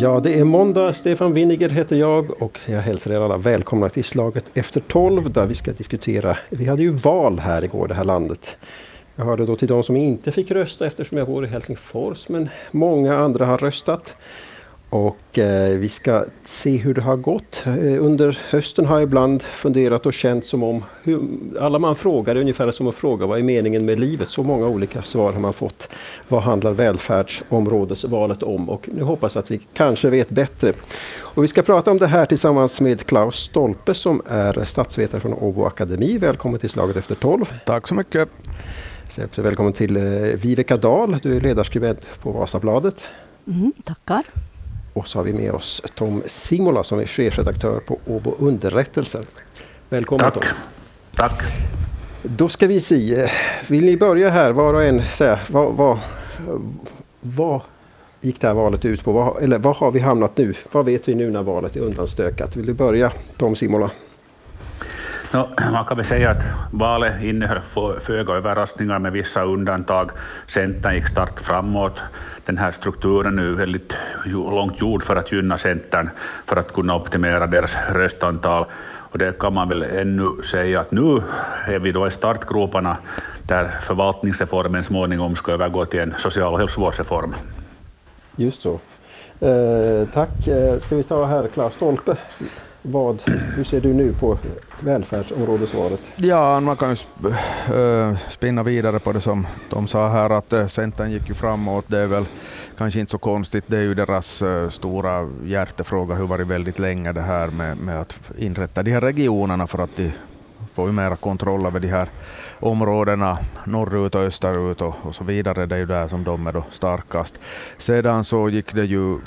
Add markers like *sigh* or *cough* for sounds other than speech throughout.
Ja, det är måndag. Stefan Winiger heter jag och jag hälsar er alla välkomna till slaget efter tolv där vi ska diskutera. Vi hade ju val här igår, det här landet. Jag hörde då till de som inte fick rösta eftersom jag bor i Helsingfors, men många andra har röstat. Och eh, vi ska se hur det har gått. Eh, under hösten har jag ibland funderat och känt som om hur, alla man frågar är ungefär som att fråga vad är meningen med livet? Så många olika svar har man fått. Vad handlar välfärdsområdesvalet om? Och nu hoppas jag att vi kanske vet bättre. Och vi ska prata om det här tillsammans med Klaus Stolpe som är statsvetare från Åbo Akademi. Välkommen till Slaget efter tolv. Tack så mycket. Så välkommen till eh, Viveka Dahl. Du är ledarskribent på Vasabladet. Mm, tackar. Och så har vi med oss Tom Simola som är chefredaktör på Åbo Underrättelser. Välkommen Tack. Tom. Tack. Då ska vi se. Vill ni börja här var och en säga vad, vad, vad gick det här valet ut på? Vad, eller vad har vi hamnat nu? Vad vet vi nu när valet är undanstökat? Vill du börja Tom Simola? No, man kan väl säga att valet innehöll föga överraskningar med vissa undantag. Centern gick starkt framåt. Den här strukturen är nu väldigt långt gjord för att gynna Centern för att kunna optimera deras röstantal. Och det kan man väl ännu säga att nu är vi då i startgroparna där förvaltningsreformen småningom ska övergå till en social och hälsovårdsreform. Just så. Eh, tack. Eh, ska vi ta här Claes Stolpe? Vad, hur ser du nu på välfärdsområdesvalet? Ja, man kan ju eh, spinna vidare på det som de sa här att eh, Centern gick ju framåt. Det är väl kanske inte så konstigt. Det är ju deras eh, stora hjärtefråga, hur varit väldigt länge det här med, med att inrätta de här regionerna för att de får ju mera kontroll över de här områdena norrut och österut och, och så vidare. Det är ju där som de är då starkast. Sedan så gick det ju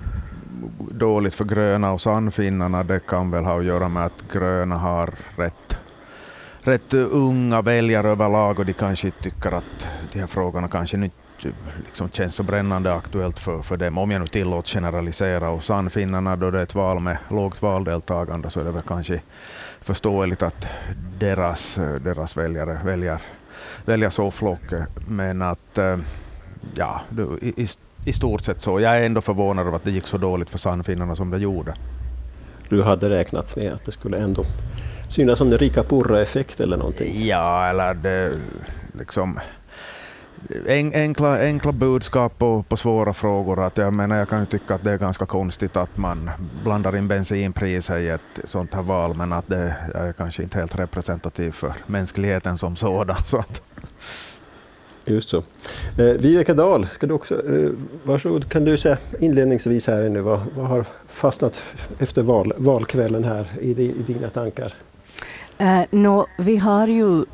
dåligt för gröna och sannfinnarna, det kan väl ha att göra med att gröna har rätt, rätt unga väljare överlag och de kanske tycker att de här frågorna kanske inte liksom känns så brännande aktuellt för, för dem, om jag nu tillåts generalisera. Och sannfinnarna, då det är ett val med lågt valdeltagande, så är det väl kanske förståeligt att deras, deras väljare väljer, väljer så flock. Men att, eh, ja, i, i stort sett så. Jag är ändå förvånad över att det gick så dåligt för Sannfinnarna som det gjorde. Du hade räknat med att det skulle ändå synas som en rika purra-effekt eller någonting? Ja, eller det liksom enkla, enkla budskap på, på svåra frågor. Att jag, menar, jag kan ju tycka att det är ganska konstigt att man blandar in bensinpriser i ett sånt här val, men att det är kanske inte helt representativt för mänskligheten som sådan. *laughs* Så att. Just så. Eh, Viveka Dahl, ska du också, eh, varsågod, kan du säga inledningsvis här nu vad, vad har fastnat efter val, valkvällen här i, i dina tankar? Eh, no, vi har ju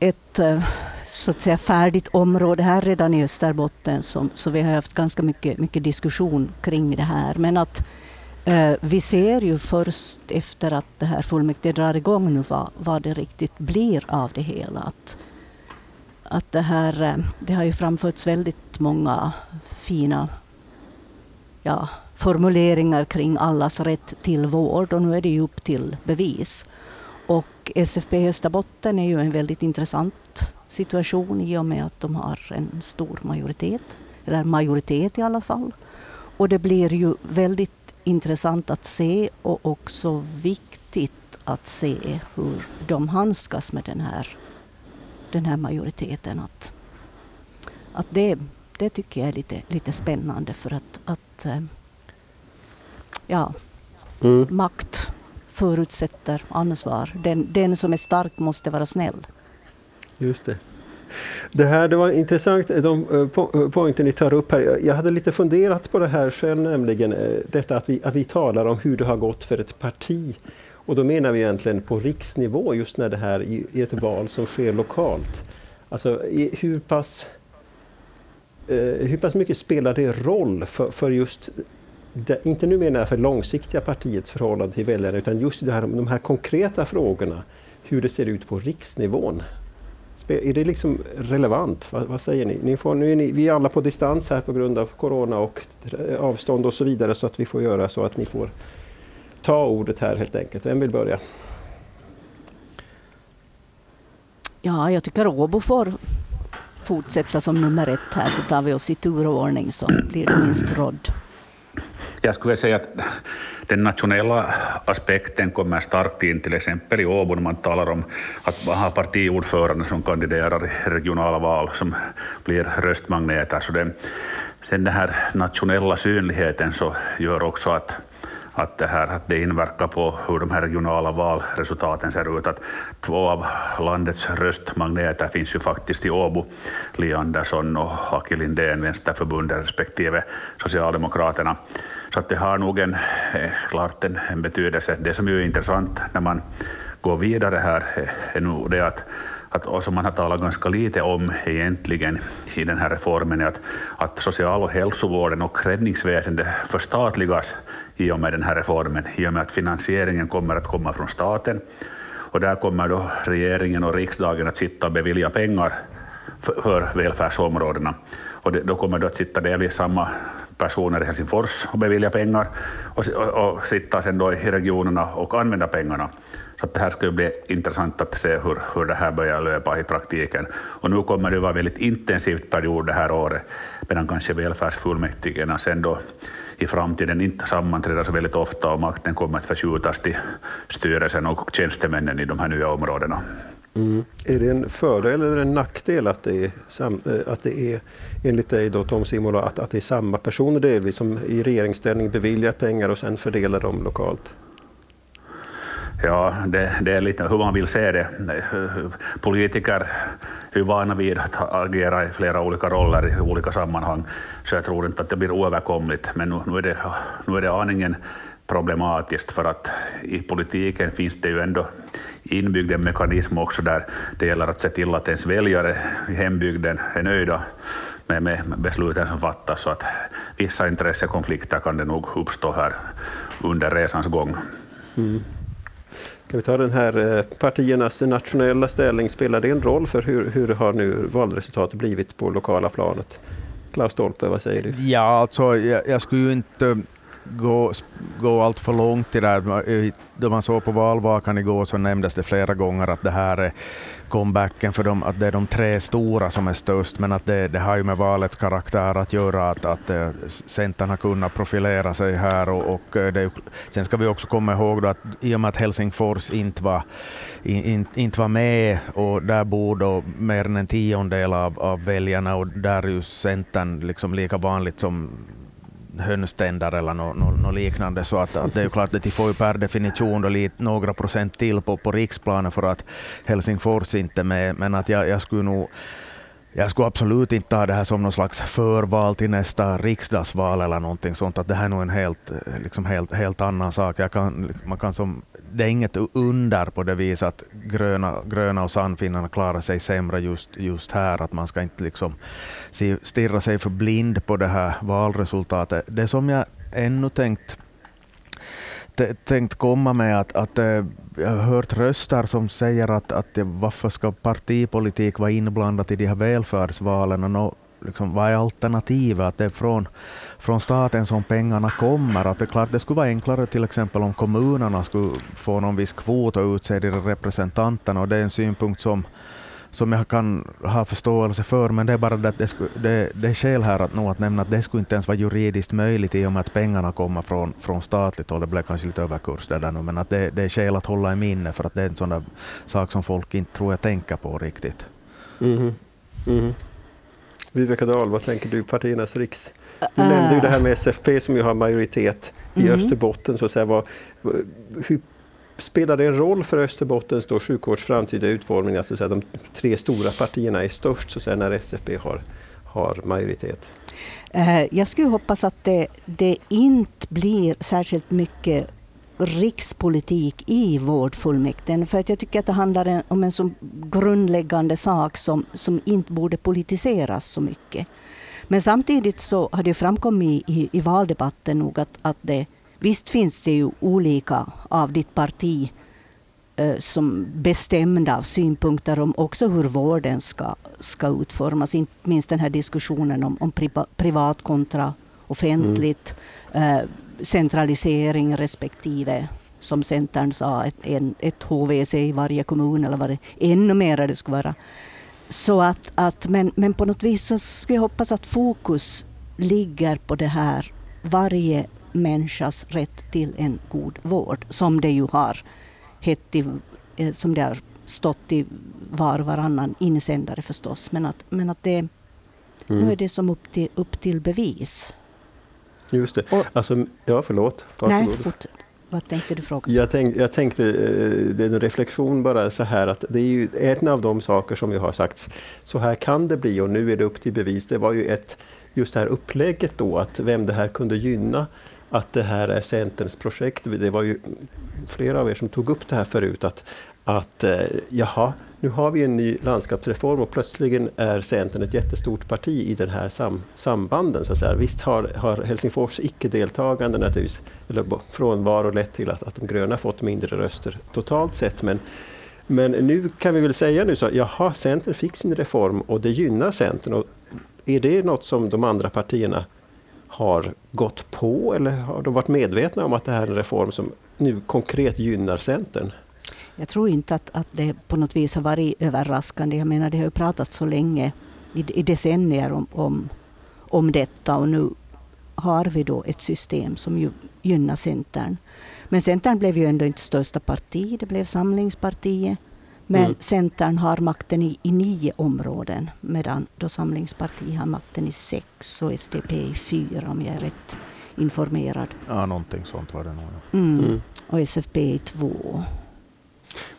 ett eh, så att säga färdigt område här redan i Österbotten som, så vi har haft ganska mycket, mycket diskussion kring det här. Men att eh, vi ser ju först efter att det här fullmäktige drar igång nu vad, vad det riktigt blir av det hela. Att, att det här, eh, det har ju framförts väldigt många fina ja, formuleringar kring allas rätt till vård och nu är det ju upp till bevis. Och SFP Österbotten är ju en väldigt intressant situation i och med att de har en stor majoritet, eller majoritet i alla fall. Och det blir ju väldigt intressant att se och också viktigt att se hur de handskas med den här den här majoriteten. Att, att det, det tycker jag är lite, lite spännande för att, att eh, ja, mm. makt förutsätter ansvar. Den, den som är stark måste vara snäll. Just det. Det här det var intressant, de uh, poängter ni tar upp här. Jag hade lite funderat på det här själv nämligen, detta att vi, att vi talar om hur det har gått för ett parti och då menar vi egentligen på riksnivå just när det här är ett val som sker lokalt. Alltså hur pass, eh, hur pass mycket spelar det roll för, för just, det, inte nu menar jag för långsiktiga partiets förhållande till väljarna, utan just det här, de här konkreta frågorna, hur det ser ut på riksnivån. Är det liksom relevant? Vad, vad säger ni? ni, får, nu är ni? Vi är alla på distans här på grund av Corona och eh, avstånd och så vidare så att vi får göra så att ni får ta ordet här helt enkelt. Vem vill börja? Ja, jag tycker Åbo får, fortsätta som nummer ett här så tar vi oss i tur och ordning så blir det minst rådd. Jag skulle säga att den nationella aspekten kommer starkt in till exempel i Åbo när man talar om att man har partiordförande som kandiderar i regionala val som blir röstmagneter. Så den, den här nationella synligheten så gör också att att det, här, att det inverkar på hur de här regionala valresultaten ser ut. Att två av landets röstmagneter finns ju faktiskt i Åbo, Li Andersson och Aki Lindén, Vänsterförbundet respektive Socialdemokraterna. Så att det har nog en, eh, klart en, en betydelse. Det som är intressant när man går vidare här är nog det att att, och som man har talat ganska lite om egentligen i den här reformen, är att, att social och hälsovården och räddningsväsendet förstatligas i och med den här reformen, i och med att finansieringen kommer att komma från staten. Och där kommer då regeringen och riksdagen att sitta och bevilja pengar för, för välfärdsområdena. Och det, då kommer det att sitta delvis samma personer i Helsingfors och bevilja pengar och, och, och sitta sen då i regionerna och använda pengarna. Så det här ska bli intressant att se hur, hur det här börjar löpa i praktiken. Och nu kommer det vara väldigt intensivt period det här året, medan kanske välfärdsfullmäktigerna sen då i framtiden inte sammanträder så väldigt ofta och makten kommer att förskjutas till styrelsen och tjänstemännen i de här nya områdena. Mm. Är det en fördel eller en nackdel att det är, sam, eh, att det är enligt dig då Tom Simola, att, att det är samma personer delvis som i regeringsställning beviljar pengar och sen fördelar dem lokalt? Ja, det, det, är lite hur man vill se det. Politiker är vana vid att agera i flera olika roller i olika sammanhang, så jag tror inte att det blir oöverkomligt. Men nu, nu, är, det, nu är det aningen problematiskt, för att i politiken finns det ju ändå inbyggd en mekanism också där det gäller att se till att ens väljare i hembygden är nöjda med, med besluten som fattas, så att vissa intressekonflikter kan det nog uppstå här under resans gång. Mm. Kan vi ta den här eh, partiernas nationella ställning, spelar det en roll för hur, hur har nu valresultatet blivit på lokala planet? Klaus Stolpe, vad säger du? Ja, alltså jag, jag skulle ju inte gå, gå allt för långt i det här. Då man såg på valvakan igår så nämndes det flera gånger att det här är comebacken för dem, att det är de tre stora som är störst, men att det, det har ju med valets karaktär att göra, att, att eh, Centern har kunnat profilera sig här. Och, och eh, det, sen ska vi också komma ihåg att i och med att Helsingfors inte var, in, inte var med, och där bor då mer än en tiondel av, av väljarna, och där är ju Centern liksom lika vanligt som hönständer eller något no, no liknande. Så att, att det är ju klart att de får ju per definition då lite, några procent till på, på riksplanen för att Helsingfors inte är med. Men att jag, jag skulle nog jag skulle absolut inte ta det här som någon slags förval till nästa riksdagsval eller någonting sånt. Att det här är nog en helt, eh, liksom helt, helt annan sak. Jag kan, man kan som, det är inget under på det viset att gröna, gröna och sannfinnarna klarar sig sämre just, just här. Att man ska inte liksom stirra sig för blind på det här valresultatet. Det som jag ännu tänkt tänkt komma med att, att eh, jag har hört röster som säger att, att varför ska partipolitik vara inblandat i de här välfärdsvalen? Och liksom, vad är alternativet? Att det är från, från staten som pengarna kommer. Att det, klart, det skulle vara enklare till exempel om kommunerna skulle få någon viss kvot och utse de representanterna. Och det är en synpunkt som som jag kan ha förståelse för, men det är bara det att det, det, det är skäl här att, nog att nämna att det skulle inte ens vara juridiskt möjligt i och med att pengarna kommer från, från statligt håll. Det blev kanske lite överkurs där nu, men att det, det är skäl att hålla i minne för att det är en sån där sak som folk inte tror jag tänker på riktigt. Mm. Mm. Viveka Dahl, vad tänker du partiernas riks... Du nämnde ju det här med SFP som ju har majoritet i mm. Österbotten. Så att säga, vad, hur Spelar det en roll för Österbottens då sjukvårds framtida utformning, alltså att de tre stora partierna är störst så att säga, när SFP har, har majoritet? Eh, jag skulle hoppas att det, det inte blir särskilt mycket rikspolitik i vårdfullmäktige. För att jag tycker att det handlar om en så grundläggande sak som, som inte borde politiseras så mycket. Men samtidigt så har det framkommit i, i valdebatten nog att, att det Visst finns det ju olika av ditt parti eh, som bestämda synpunkter om också hur vården ska, ska utformas. Inte minst den här diskussionen om, om privat kontra offentligt. Mm. Eh, centralisering respektive, som Centern sa, ett, en, ett HVC i varje kommun eller vad det ännu mer det skulle vara. Så att, att, men, men på något vis så skulle jag hoppas att fokus ligger på det här varje människas rätt till en god vård, som det ju har, hett i, eh, som det har stått i var och varannan insändare förstås. Men att, men att det, mm. nu är det som upp till, upp till bevis. Just det. Och, alltså, ja, förlåt. Varsågod. Nej, fortsätt. Vad tänkte du fråga? Jag, tänk, jag tänkte, eh, det är en reflektion bara så här att det är ju en av de saker som vi har sagt, så här kan det bli och nu är det upp till bevis. Det var ju ett, just det här upplägget då, att vem det här kunde gynna, att det här är Centerns projekt. Det var ju flera av er som tog upp det här förut, att, att eh, jaha, nu har vi en ny landskapsreform och plötsligen är Centern ett jättestort parti i den här sam, sambanden. Så att säga. Visst har, har Helsingfors icke-deltagande naturligtvis, eller frånvaro lett till att, att de gröna fått mindre röster totalt sett. Men, men nu kan vi väl säga nu så jaha, Centern fick sin reform och det gynnar Centern. Och är det något som de andra partierna har gått på eller har de varit medvetna om att det här är en reform som nu konkret gynnar Centern? Jag tror inte att, att det på något vis har varit överraskande. Jag menar, det har ju pratats så länge, i, i decennier, om, om, om detta och nu har vi då ett system som ju gynnar Centern. Men Centern blev ju ändå inte största parti, det blev Samlingspartiet. Men mm. Centern har makten i, i nio områden medan då Samlingspartiet har makten i sex och SDP i fyra om jag är rätt informerad. Ja, någonting sånt var det nog. Mm. Mm. Och SFP i två.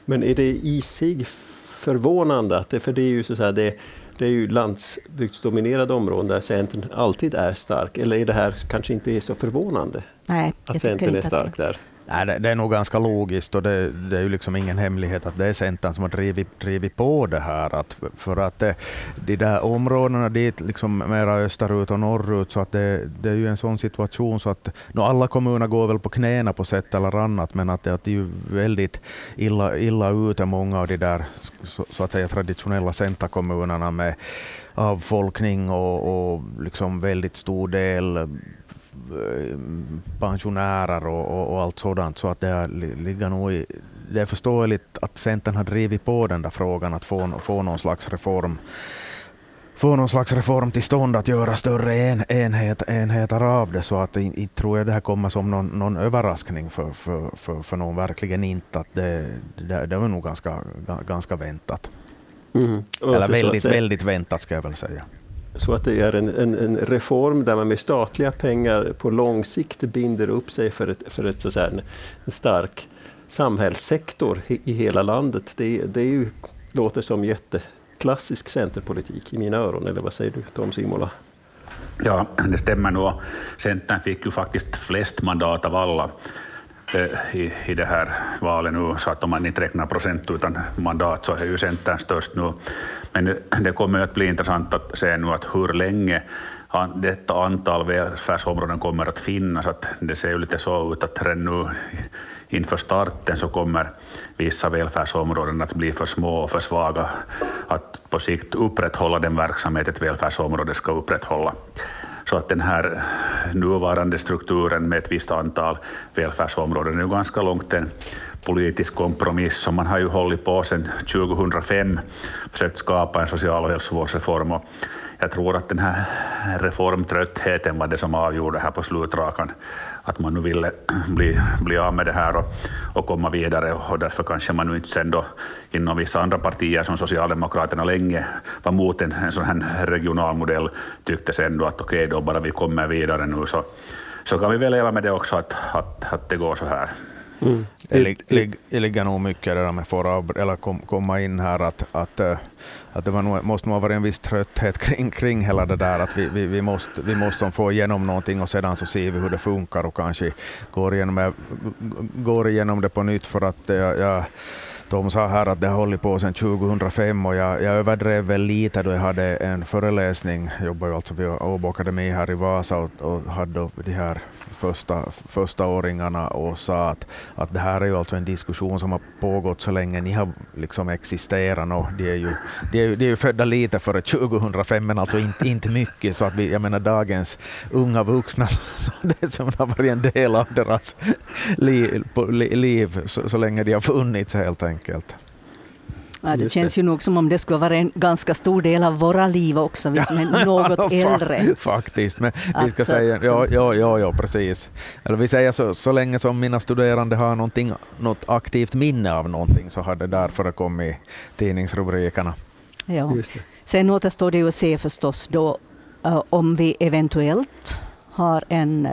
Men är det i sig förvånande, att det, för det är ju så säga, det, det är ju landsbygdsdominerade områden där Centern alltid är stark, eller är det här kanske inte så förvånande? Nej, att Centern är stark där? Nej, det, det, är nog ganska logiskt och det, det, är ju liksom ingen hemlighet att det är Centern som har drivit, drivit på det här. Att, för att det, de där områdena dit, liksom mera österut och norrut, så att det, det är ju en sån situation så att no, alla kommuner går väl på knäna på sätt eller annat, men att, att det är ju väldigt illa, illa ute, många av de där så, så att säga traditionella centerkommunerna med avfolkning och, och liksom väldigt stor del pensionärer och, och, och, allt sådant. Så att det ligger nog i, det är förståeligt att Centern har drivit på den där frågan att få, få någon slags reform få någon slags reform till stånd, att göra större en, enhet, enheter av det. Så att inte tror jag det här kommer som någon, någon överraskning för, för, för, för någon, verkligen inte. Att det, det, det var nog ganska, ganska väntat. Mm. Eller väldigt, väldigt väntat ska jag väl säga. Så att det är en, en, en, reform där man med statliga pengar på lång sikt binder upp sig för, ett, för ett, så säga, en, stark samhällssektor i, i hela landet. Det, det är ju, låter som jätteklassisk centerpolitik i mina öron, eller vad säger du Tom Simola? Ja, det stämmer nog. Centern fick ju faktiskt flest mandat av alla Eh, i, i det här valet nu, så att om man inte räknar procent utan mandat så är ju Centern störst nu. Men det kommer att bli intressant att se nu att hur länge detta antal välfärdsområden kommer att finnas. Att det ser ju lite så ut att redan nu inför starten så kommer vissa välfärdsområden att bli för små och för svaga att på sikt upprätthålla den verksamhet ett välfärdsområde ska upprätthålla. Så att den här nuvarande strukturen med ett visst antal välfärdsområden är ju ganska långt en politisk kompromiss som man har ju hållit på sedan 2005, försökt skapa en social och hälsovårdsreform. Och jag tror att den här reformtröttheten var det som avgjorde här på slutrakan att man nu ville *clears throat* bli, bli av med det här och, och komma vidare och därför kanske man nu inte sen då inom vissa andra partier som Socialdemokraterna länge var mot en, en sån här regional modell tyckte sen då att okej okay, då bara vi kommer vidare nu så, så kan vi väl leva med det också att, att, att det går så här. Mm. Det, lig, ligger nog mycket det där med att eller kom, komma in här att, att, eh, att det var nog, måste nog ha varit en viss trötthet kring, kring hela det där att vi, vi, vi, måste, vi måste få igenom någonting och sedan så ser vi hur det funkar och kanske går igenom, går igenom det på nytt för att jag, jag de sa här att det har hållit på sedan 2005 och jag, jag överdrev väl lite då jag hade en föreläsning, jag jobbar ju alltså vid Åbo Akademi här i Vasa och, och hade de här första, första åringarna och sa att, att det här är ju alltså en diskussion som har pågått så länge ni har liksom existerat. Och de, är ju, de, är de är ju födda lite före 2005 men alltså inte, inte mycket. Så att vi, jag menar dagens unga vuxna, *laughs* så det som har varit en del av deras liv, liv så, så länge de har funnits helt enkelt. Ja, det känns ju nog som om det skulle vara en ganska stor del av våra liv också, vi som är *laughs* något äldre. Faktiskt, men vi ska säga, ja, ja, ja, ja, precis. Eller vi säger så, så länge som mina studerande har något aktivt minne av någonting så har det där förekommit i tidningsrubrikerna. Ja. Sen återstår det ju att se förstås då uh, om vi eventuellt har en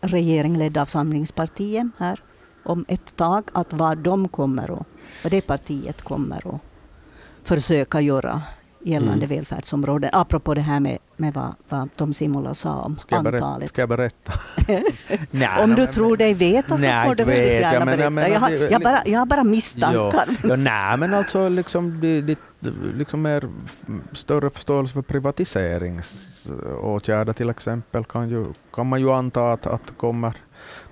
regering ledd av Samlingspartiet här om ett tag, att vad de kommer och vad det partiet kommer att försöka göra gällande mm. välfärdsområden. Apropå det här med, med vad, vad Tom Simola sa om ska antalet. ska jag berätta? *laughs* nej, om du men, tror dig veta så nej, får du väldigt gärna jag, berätta. Men, jag, har, jag, bara, jag har bara misstankar. Ja, ja, nej, men alltså liksom, det, liksom mer större förståelse för privatiseringsåtgärder till exempel kan, ju, kan man ju anta att, att kommer,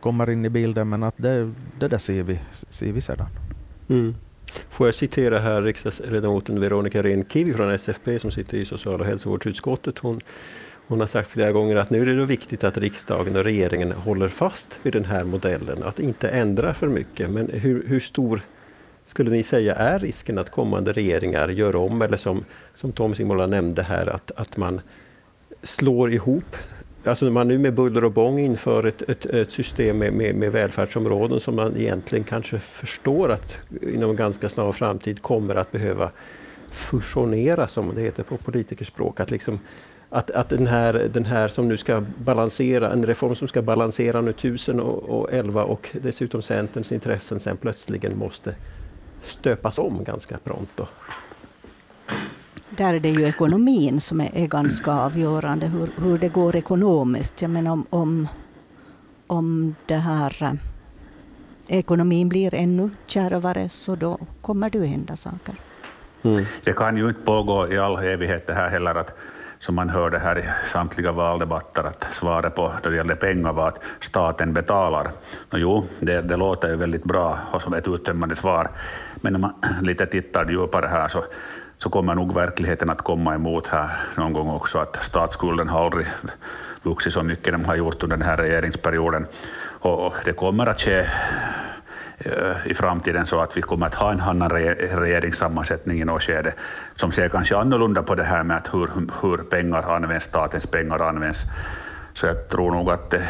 kommer in i bilden, men att det, det där ser vi, ser vi sedan. Mm. Får jag citera här riksdagsledamoten Veronica Rehn-Kivi från SFP som sitter i social och hälsovårdsutskottet. Hon, hon har sagt flera gånger att nu är det viktigt att riksdagen och regeringen håller fast vid den här modellen, att inte ändra för mycket. Men hur, hur stor skulle ni säga är risken att kommande regeringar gör om, eller som, som Tom Simola nämnde här, att, att man slår ihop Alltså när man nu med buller och bång inför ett, ett, ett system med, med, med, välfärdsområden som man egentligen kanske förstår att inom en ganska snar framtid kommer att behöva fusionera som det heter på politikerspråk. Att, liksom, att, att den, här, den här som nu ska balansera, en reform som ska balansera nu 1011 och dessutom Centerns intressen sen plötsligen måste stöpas om ganska pronto. Där är det ju ekonomin som är, är ganska avgörande, hur, hur det går ekonomiskt. Jag menar om, om, om det här eh, ekonomin blir ännu kärvare så då kommer det att hända saker. Mm. Det kan ju inte pågå i all evighet det här heller att som man hörde här i samtliga valdebatter, att svaret på då det gällde pengar var att staten betalar. No, jo, det, det låter ju väldigt bra och som ett uttömmande svar, men om man lite tittar djupare här så så kommer nog verkligheten att komma emot här någon gång också, att statsskulden har aldrig vuxit så mycket de har gjort under den här regeringsperioden. Och det kommer att ske eh, i framtiden så att vi kommer att ha en annan regeringssammansättning i något skede som ser kanske annorlunda på det här med att hur, hur pengar används, statens pengar används. Så jag tror nog att eh,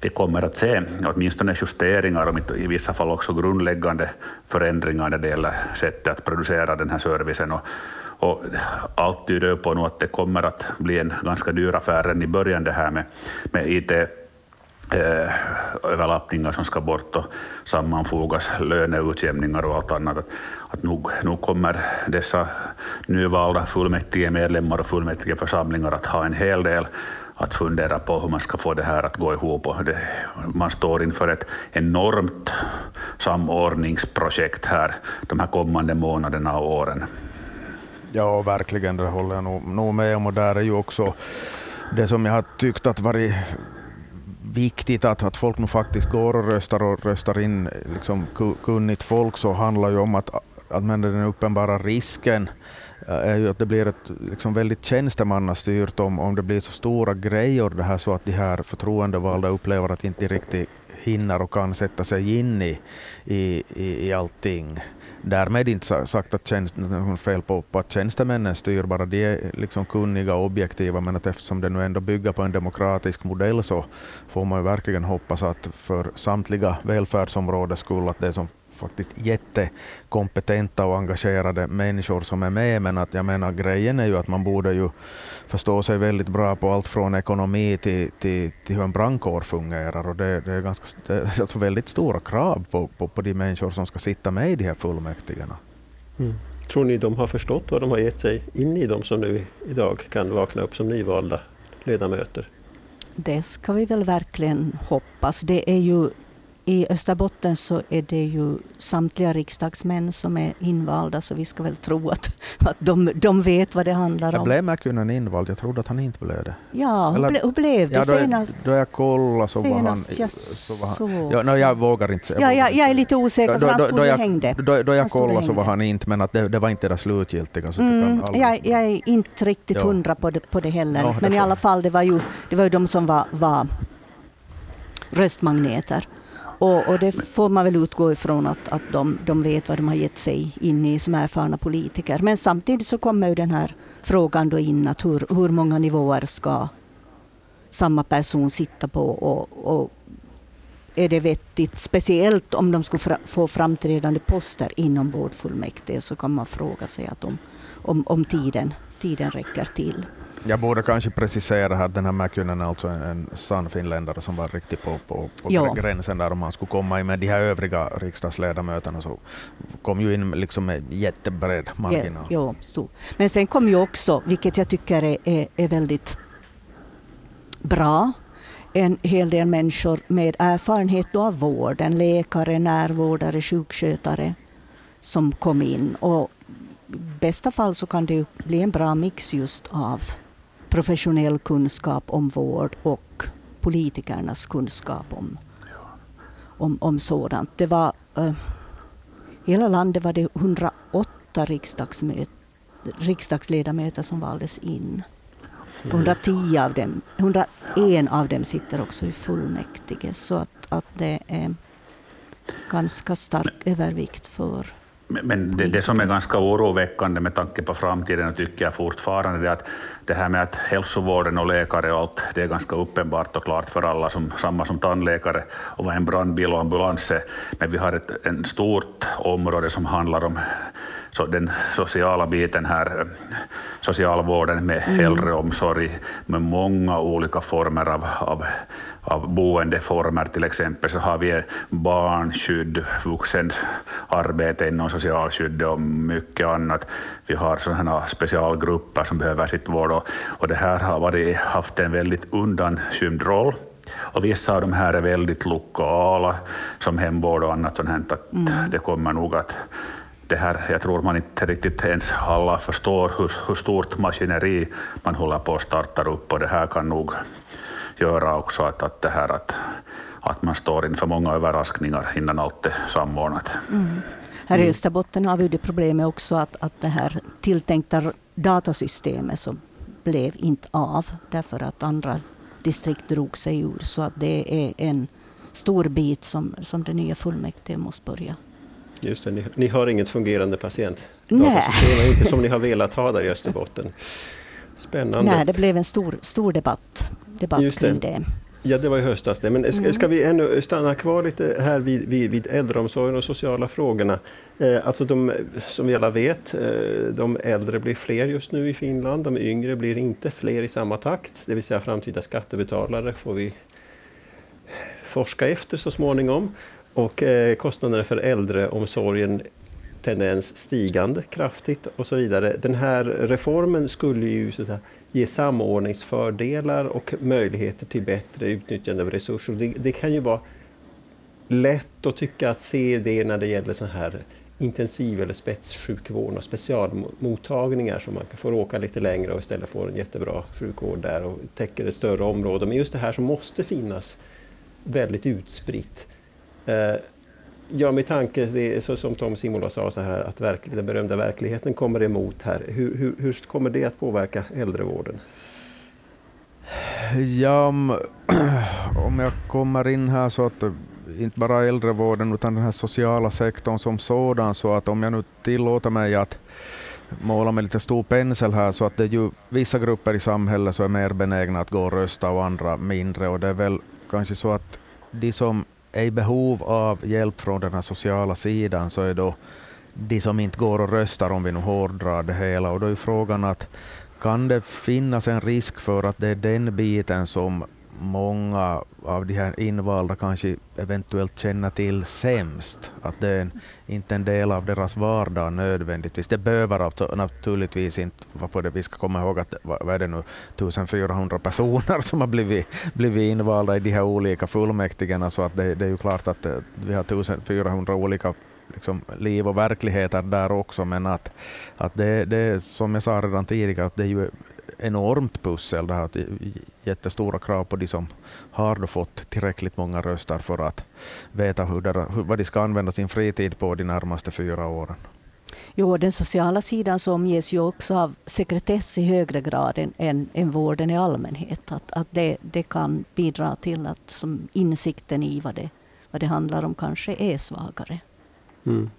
vi kommer att se åtminstone justeringar och i vissa fall också grundläggande förändringar när det gäller sättet att producera den här servicen. Och, och allt tyder på nu att det kommer att bli en ganska dyr affär redan i början det här med, med IT eh, överlappningar som ska bort och sammanfogas, löneutjämningar och allt annat. Att, att nog, nog kommer dessa nyvalda fullmäktigemedlemmar och fullmäktigeförsamlingar att ha en hel del att fundera på hur man ska få det här att gå ihop. Och det, man står inför ett enormt samordningsprojekt här de här kommande månaderna och åren. Ja, verkligen, det håller jag nog, nog med om. Och där är ju också det som jag har tyckt att varit viktigt att, att folk nu faktiskt går och röstar och röstar in liksom, kunnigt folk, så handlar ju om att, att men den uppenbara risken är ju att det blir ett liksom väldigt tjänstemannastyrt om, om det blir så stora grejer det här så att de här förtroendevalda upplever att de inte riktigt hinner och kan sätta sig in i, i, i, i allting. Därmed inte sagt att tjänst, fel på, på att tjänstemännen styr, bara de är liksom kunniga och objektiva, men att eftersom det nu ändå bygger på en demokratisk modell så får man ju verkligen hoppas att för samtliga välfärdsområden skull att det som faktiskt jättekompetenta och engagerade människor som är med, men att jag menar grejen är ju att man borde ju förstå sig väldigt bra på allt från ekonomi till, till, till hur en brandkår fungerar och det, det är, ganska, det är alltså väldigt stora krav på, på, på de människor som ska sitta med i de här fullmäktigena. Mm. Tror ni de har förstått vad de har gett sig in i, de som nu idag kan vakna upp som nyvalda ledamöter? Det ska vi väl verkligen hoppas. Det är ju i Österbotten så är det ju samtliga riksdagsmän som är invalda, så vi ska väl tro att, att de, de vet vad det handlar om. Blev Mäkynen invald? Jag trodde att han inte blev det. Ja, hur, ble, hur blev det ja, då, senast? Då jag kollade så var han... Jag, så var han ja, no, jag vågar inte säga. Ja, jag, jag är lite osäker, då, för han stod och hängde. Då, då jag kollade så var han inte, men att det, det var inte det slutgiltiga. Så mm, jag, jag, är inte riktigt hundra på det, på det heller, no, men det i alla fall, det var ju, det var ju de som var, var röstmagneter. Och, och, det får man väl utgå ifrån att, att de, de vet vad de har gett sig in i som erfarna politiker. Men samtidigt så kommer ju den här frågan då in att hur, hur många nivåer ska samma person sitta på och, och är det vettigt, speciellt om de skulle få framträdande poster inom vårdfullmäktige, så kan man fråga sig att om, om, om tiden, tiden räcker till. Jag borde kanske precisera här, den här Mäkynen är alltså en, en sann finländare som var riktigt på, på, på ja. gränsen där om han skulle komma in med de här övriga riksdagsledamöterna så kom ju in liksom med jättebred marginal. Ja, ja, Men sen kom ju också, vilket jag tycker är, är, är väldigt bra, en hel del människor med erfarenhet av vården, läkare, närvårdare, sjukskötare som kom in. Och i bästa fall så kan det bli en bra mix just av professionell kunskap om vård och politikernas kunskap om, om, om sådant. Det var, uh, hela landet var det 108 riksdagsledamöter som valdes in. 110 av dem, 101 av dem sitter också i fullmäktige. Så att, att det är ganska stark övervikt för men det, det, som är ganska oroväckande med tanke på framtiden tycker jag fortfarande är att det här med att hälsovården och läkare och allt, det är ganska uppenbart och klart för alla, som, samma som tandläkare och vad en brandbil och ambulans är. Men vi har ett en stort område som handlar om så den sociala biten här, socialvården med mm. äldreomsorg, med många olika former av, av, av boendeformer till exempel, så har vi barnskydd, vuxens arbete inom socialskydd och mycket annat. Vi har sådana specialgrupper som behöver sitt vård och, och det här har varit, haft en väldigt undanskymd roll. Och vissa av de här är väldigt lokala, som hemvård och annat sånt. Att mm. Det kommer nog att det här, jag tror man inte riktigt ens alla förstår hur, hur stort maskineri man håller på att starta upp och det här kan nog göra också att, att, det här, att, att man står inför många överraskningar innan allt är samordnat. Mm. Här i Österbotten har vi det problemet också att, att det här tilltänkta datasystemet som blev inte av därför att andra distrikt drog sig ur. Så att det är en stor bit som, som det nya fullmäktige måste börja Just det, ni, ni har inget fungerande patient. Nej. inte som ni har velat ha där i Österbotten. *laughs* Spännande. Nej, det blev en stor, stor debatt, debatt Just kring det. Ja, det var i höstas det. Men ska, mm. ska vi ännu stanna kvar lite här vid, vid, vid äldreomsorgen och sociala frågorna? Eh, alltså de, som vi alla vet, eh, de äldre blir fler just nu i Finland. De yngre blir inte fler i samma takt. Det vill säga framtida skattebetalare får vi forska efter så småningom. Och eh, kostnaderna för äldreomsorgen tendens stigande kraftigt och så vidare. Den här reformen skulle ju så att säga, ge samordningsfördelar och möjligheter till bättre utnyttjande av resurser. Det, det, kan ju vara lätt att tycka att se det när det gäller så här intensiv eller spetssjukvård och specialmottagningar som man får åka lite längre och istället får en jättebra sjukvård där och täcker ett större område. Men just det här som måste finnas väldigt utspritt eh, Ja, med tanke, det är så som Tom Simola sa, så här, att verklig, den berömda verkligheten kommer emot här. Hur, hur, hur kommer det att påverka äldrevården? Ja, om, *clears throat* om jag kommer in här så att eh, inte bara äldrevården utan den här sociala sektorn som sådan, så att om jag nu tillåter mig att måla med lite stor pensel här, så att det är ju vissa grupper i samhället som är mer benägna att gå och rösta och andra mindre, och det är väl kanske så att de som är i behov av hjälp från den här sociala sidan så är då de som inte går och röstar, om vi nu hårdrar det hela. Och då är frågan att kan det finnas en risk för att det är den biten som många av de här invalda kanske eventuellt känner till sämst. Att det är en, inte en del av deras vardag nödvändigtvis. Det behöver alltså naturligtvis inte vara på det. Vi ska komma ihåg att vad är det nu, 1400 personer som har blivit, blivit invalda i de här olika fullmäktigena. Så att det, det är ju klart att eh, vi har 1400 olika liksom, liv och verkligheter där också. Men att, att det, det som jag sa redan tidigare, att det är ju enormt pussel. Det har jättestora krav på de som har då fått tillräckligt många röster för att veta hur det, vad de ska använda sin fritid på de närmaste fyra åren. Jo, den sociala sidan så omges ju också av sekretess i högre grad än, än, än vården i allmänhet. Att, att det, det kan bidra till att som insikten i vad det, vad det handlar om kanske är svagare. Mm.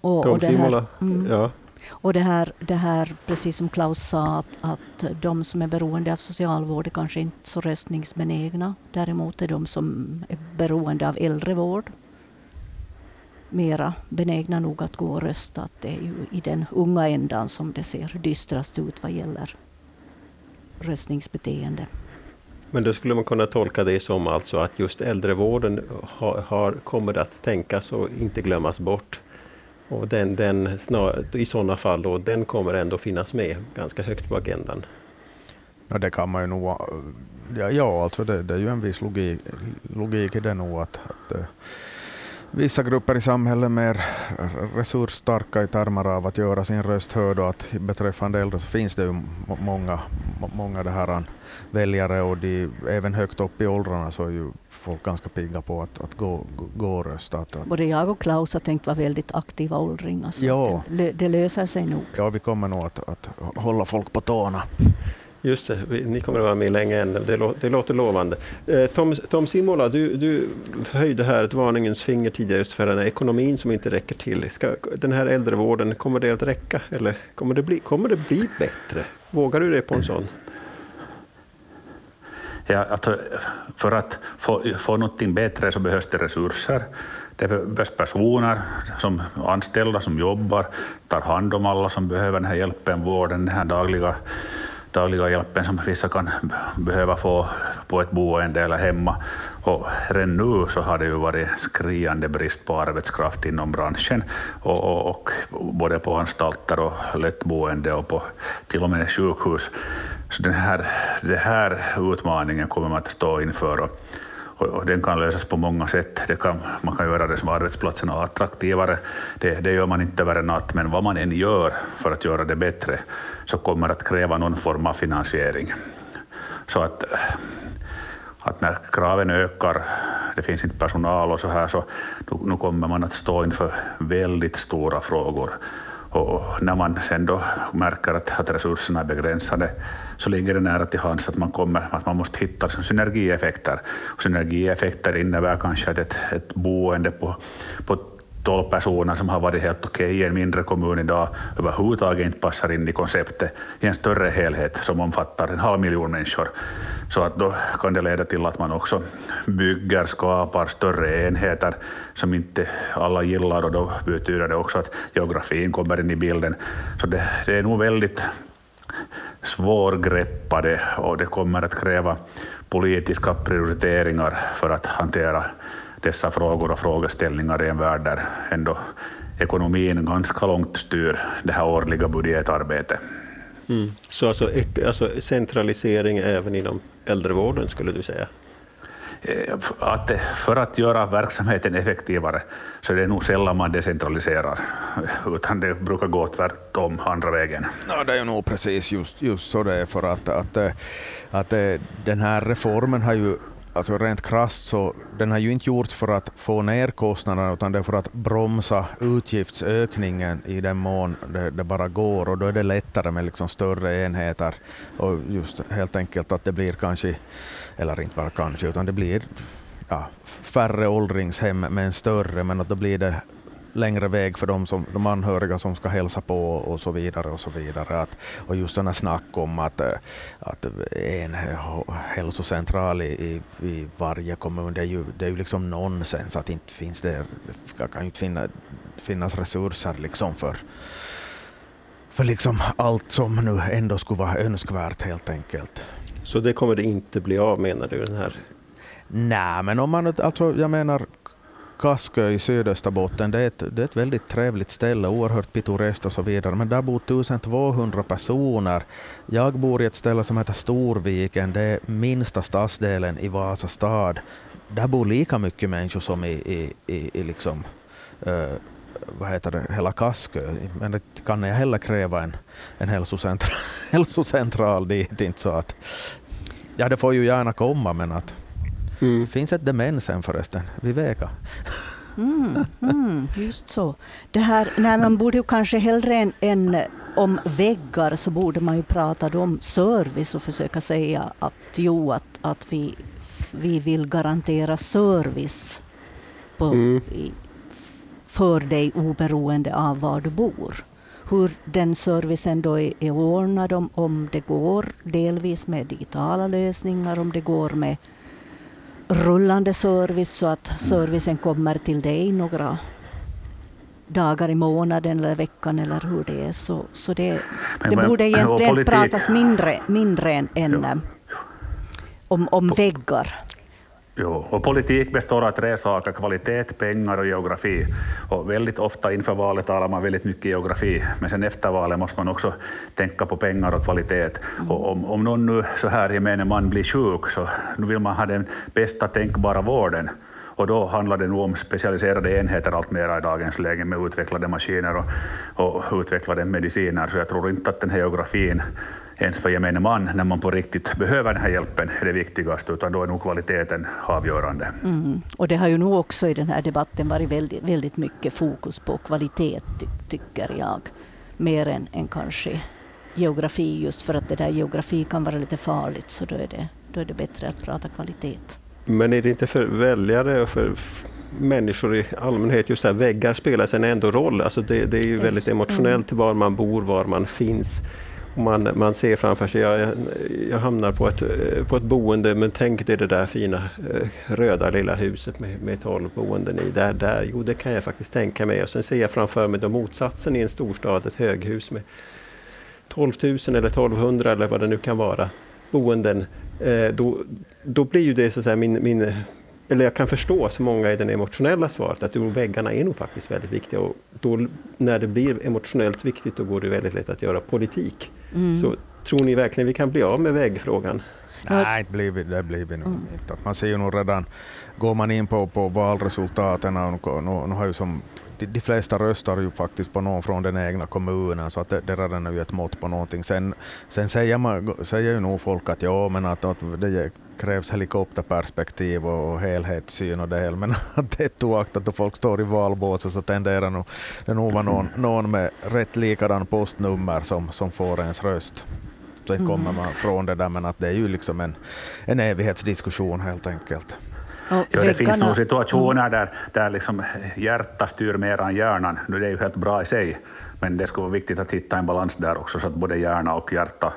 Och, och, det här, mm, ja och det här, det här, precis som Klaus sa, att, att de som är beroende av socialvård är kanske inte så röstningsbenägna. Däremot är de som är beroende av äldrevård mera benägna nog att gå och rösta. Att det är ju i den unga ändan som det ser dystrast ut vad gäller röstningsbeteende. Men då skulle man kunna tolka det som alltså att just äldrevården har, har, kommer att tänkas och inte glömmas bort. Och den, den snar, I sådana fall då, den kommer ändå finnas med ganska högt på agendan. Ja, det kan man ju nog... Ja, ja alltså det, det är ju en viss logik, logik i det nog att, att eh, vissa grupper i samhället mer resursstarka i termer av att göra sin röst hörd och att beträffande äldre så finns det ju många, många det här väljare och de, även högt upp i åldrarna så är ju folk ganska pigga på att, att gå, gå och rösta. Att, att Både jag och Klaus har tänkt vara väldigt aktiva åldringar så Ja. det, det löser sig nog. ja, vi kommer nog att, att hålla folk på tårna. Just det, ni kommer att vara med länge än. Det, lå, det låter lovande. Eh, Tom, Tom Simola, du, du höjde här ett varningens finger tidigare just för den här ekonomin som inte räcker till. Ska, den här äldrevården, kommer det att räcka eller kommer det bli, kommer det bli bättre? Vågar du det på en sån? Ja, alltså, för att få, få någonting bättre så behövs det resurser. Det behövs personer, som anställda som jobbar, tar hand om alla som behöver den här hjälpen, vården, den här dagliga, dagliga hjälpen som vissa kan behöva få på ett boende eller hemma. Och redan nu så har det ju varit skriande brist på arbetskraft inom branschen, och, och, och både på anstalter och lättboende och på till och med sjukhus. Så den här, den här utmaningen kommer man att stå inför. Och, och, och den kan lösas på många sätt. Det kan, man kan göra det som arbetsplatserna attraktivare. Det, det gör man inte över en natt, men vad man än gör för att göra det bättre så kommer det att kräva någon form av finansiering. Så att, att när kraven ökar, det finns inte personal och så här, så nu, nu kommer man att stå inför väldigt stora frågor. Och när man sen då märker att, att resurserna är begränsade så ligger det nära till hands att man, kommer, att man måste hitta liksom synergieffekter. Och synergieffekter innebär kanske att ett, ett boende på, på 12 personer som har varit helt okej i en mindre kommun idag överhuvudtaget inte passar in i konceptet i en större helhet som omfattar en halv miljon människor. Så att då kan det leda till att man också bygger, skapar större enheter som inte alla gillar och då betyder det också att geografin kommer in i bilden. Så det, det är nog väldigt svårgreppade och det kommer att kräva politiska prioriteringar för att hantera dessa frågor och frågeställningar i en värld där ändå ekonomin ganska långt styr det här årliga budgetarbetet. Mm. Så alltså, alltså centralisering även inom äldrevården skulle du säga? Eh, Att för att göra verksamheten effektivare så är det nog sällan man decentraliserar, *laughs* utan det brukar gå tvärtom andra vägen. Ja, det är nog precis just, just så det är för att, att, eh, att eh, den här reformen har ju Alltså rent krasst så den har ju inte gjorts för att få ner kostnaderna utan det är för att bromsa utgiftsökningen i den mån det, det bara går. Och då är det lättare med liksom större enheter. Och just helt enkelt att det blir kanske, eller inte bara kanske, utan det blir ja, färre åldringshem med en större. Men att då blir det längre väg för de, som, de anhöriga som ska hälsa på och så vidare. Och så vidare. Att, och just sådana snack om att, att en hälsocentral i, i, varje kommun, det är, ju, det är ju liksom nonsens. Att inte finns det, det kan ju inte finna, finnas resurser liksom för, för liksom allt som nu ändå skulle vara önskvärt helt enkelt. Så det kommer det inte bli av menar du? Den här. Nej, men om man, alltså jag menar Kaskö i Sydösterbotten, det är, ett, det är ett väldigt trevligt ställe, oerhört pittoreskt och så vidare, men där bor 1200 personer. Jag bor i ett ställe som heter Storviken, det är minsta stadsdelen i Vasa stad. Där bor lika mycket människor som i, i, i, i liksom, uh, vad heter det, hela Kaskö. Men det kan jag heller kräva en, en hälsocentral, *laughs* hälsocentral dit, inte så att Ja, det får ju gärna komma, men att Mm. finns ett demensen förresten, vid Veka. Mm, *laughs* mm, just så. Det här, nej, man borde ju kanske hellre än, än om väggar så borde man ju prata om service och försöka säga att jo, att, att vi vi vill garantera service på, mm. i, för dig oberoende av var du bor. Hur den servicen då är, är ordnad, om, om det går delvis med digitala lösningar, om det går med rullande service så att servicen kommer till dig några dagar i månaden eller veckan eller hur det är. Så, så det, det borde egentligen politik. pratas mindre, mindre än, än om, om väggar. Jo, och politik består av tre saker, kvalitet, pengar och geografi. Och väldigt ofta inför valet talar man väldigt mycket geografi, men sen efter valet måste man också tänka på pengar och kvalitet. Mm. Och om, om någon nu så här gemene man blir sjuk, så nu vill man ha den bästa tänkbara vården. Och då handlar det nog om specialiserade enheter allt mer i dagens läge med utvecklade maskiner och, och utvecklade mediciner. Så jag tror inte att den här geografin ens för gemene man, när man på riktigt behöver den här hjälpen, är det viktigaste, utan då är nog kvaliteten avgörande. Mm. Och det har ju nog också i den här debatten varit väldigt, väldigt mycket fokus på kvalitet, ty tycker jag, mer än, än kanske geografi, just för att det där geografi kan vara lite farligt, så då är det, då är det bättre att prata kvalitet. Men är det inte för väljare och för människor i allmänhet, just det här väggar spelar sen ändå roll. Alltså det, det är ju väldigt emotionellt var man bor, var man finns. Man, man ser framför sig, jag, jag hamnar på ett, på ett boende men tänk dig det där fina eh, röda lilla huset med, med 12 boenden i. Där, där, jo det kan jag faktiskt tänka mig. Och sen ser jag framför mig då motsatsen i en storstad, ett höghus med 12 000 eller 1200 eller vad det nu kan vara boenden. Eh, då, då blir ju det så att säga min, min eller jag kan förstå så många i det emotionella svaret att väggarna är nog faktiskt väldigt viktiga. Och då, när det blir emotionellt viktigt då går det väldigt lätt att göra politik. Mm. Så tror ni verkligen vi kan bli av med väggfrågan? Nej, det blir vi, det blir vi nog mm. inte. Man ser ju nog redan, går man in på, på valresultaten, och nu, nu har ju som de, de flesta röstar ju faktiskt på någon från den egna kommunen, så att det, det redan är ju ett mått på någonting. Sen, sen säger, man, säger ju nog folk att ja, men att, att det krävs helikopterperspektiv och, och helhetssyn och det hela, men *laughs* att det oaktat då folk står i valbåset så tenderar nog, det nog vara någon, någon med rätt likadan postnummer som, som får ens röst. Mm. kommer man från det där, men att det är ju liksom en, en evighetsdiskussion helt enkelt. Ja, det finns nog situationer mm. där, där liksom hjärtat styr mer än hjärnan. Nu det är ju helt bra i sig, men det skulle vara viktigt att hitta en balans där också så att både hjärna och hjärta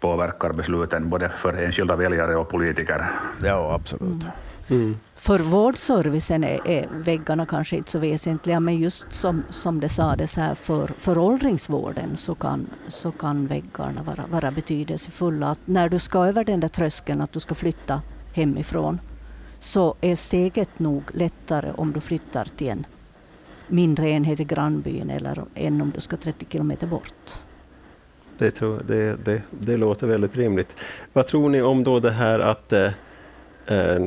påverkar besluten, både för enskilda väljare och politiker. Ja, absolut. Mm. Mm. För vårdservicen är, är väggarna kanske inte så väsentliga, men just som, som det sades här för, för åldringsvården så kan, så kan väggarna vara, vara betydelsefulla. Att när du ska över den där tröskeln att du ska flytta hemifrån så är steget nog lättare om du flyttar till en mindre enhet i grannbyn eller än om du ska 30 kilometer bort. Det, tror, det, det, det, låter väldigt rimligt. Vad tror ni om då det här att eh, eh,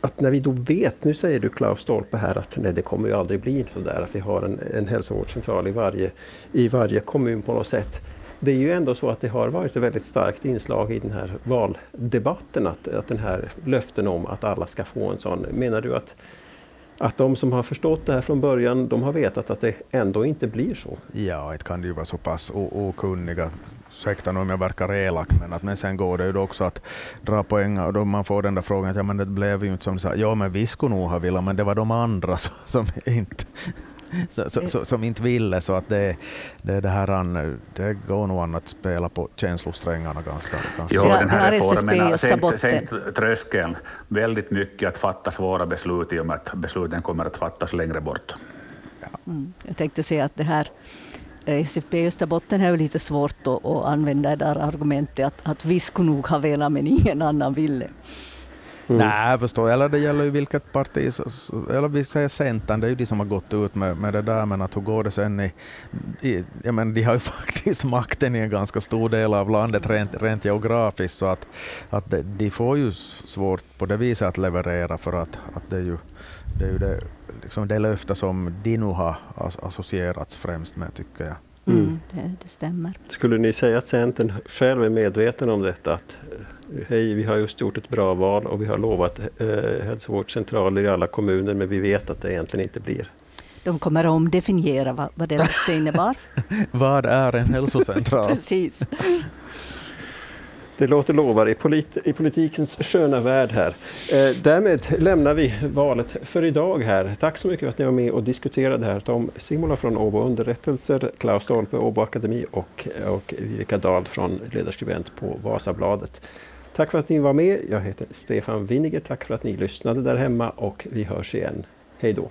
att när vi då vet, nu säger du Klaus Stolpe här att nej, det kommer ju aldrig bli så där att vi har en, en hälsovårdscentral i varje, i varje kommun på något sätt det är ju ändå så att det har varit ett väldigt starkt inslag i den här valdebatten, att, att den här löften om att alla ska få en sån. Menar du att, att de som har förstått det här från början, de har vetat att det ändå inte blir så? Ja, det kan ju vara så pass okunniga ursäkta om jag verkar elak, men, att, men sen går det ju också att dra poäng och då man får den där frågan, att ja men det blev ju inte som du sa, ja men vi skulle nog ha velat, men det var de andra *laughs* som inte *laughs* så, så, så, som inte ville. Så att det, det, det, här, det går nog an att spela på känslosträngarna ganska, ganska. Jo, den här reformen har sänkt, sänkt tröskeln väldigt mycket att fatta svåra beslut i och med att besluten kommer att fattas längre bort. Ja. Mm. Jag tänkte säga att det här eh, SFP Österbotten är ju lite svårt att, att använda det där argumentet att, att vi skulle nog ha velat men ingen annan ville. Mm. Nej, förstår Eller det gäller ju vilket parti, eller vi säger Centern, det är ju de som har gått ut med, med det där, men att hur går det sen i, i jag menar, de har ju *laughs* faktiskt makten i en ganska stor del av landet rent, rent geografiskt, så att, att de, de får ju svårt på det viset att leverera, för att, att det är ju det, är ju det, liksom det löfte som de nu har associerats främst med, tycker jag. Mm. mm. Det, det, stämmer. Skulle ni säga att Centern själv är medveten om detta? Att hej, vi har just gjort ett bra val och vi har lovat eh, hälsovårdscentraler i alla kommuner, men vi vet att det egentligen inte blir. De kommer att omdefiniera vad, vad det innebar. *laughs* vad är en hälsocentral? *laughs* Precis. Det låter lovande i, polit i politikens sköna värld här. Eh, därmed lämnar vi valet för idag här. Tack så mycket för att ni var med och diskuterade här. Tom Simola från Åbo Underrättelser, Klaus Stolpe, Åbo Akademi och, och Viveka Dahl från ledarskribent på Vasabladet. Tack för att ni var med. Jag heter Stefan Winiger. Tack för att ni lyssnade där hemma och vi hörs igen. Hej då!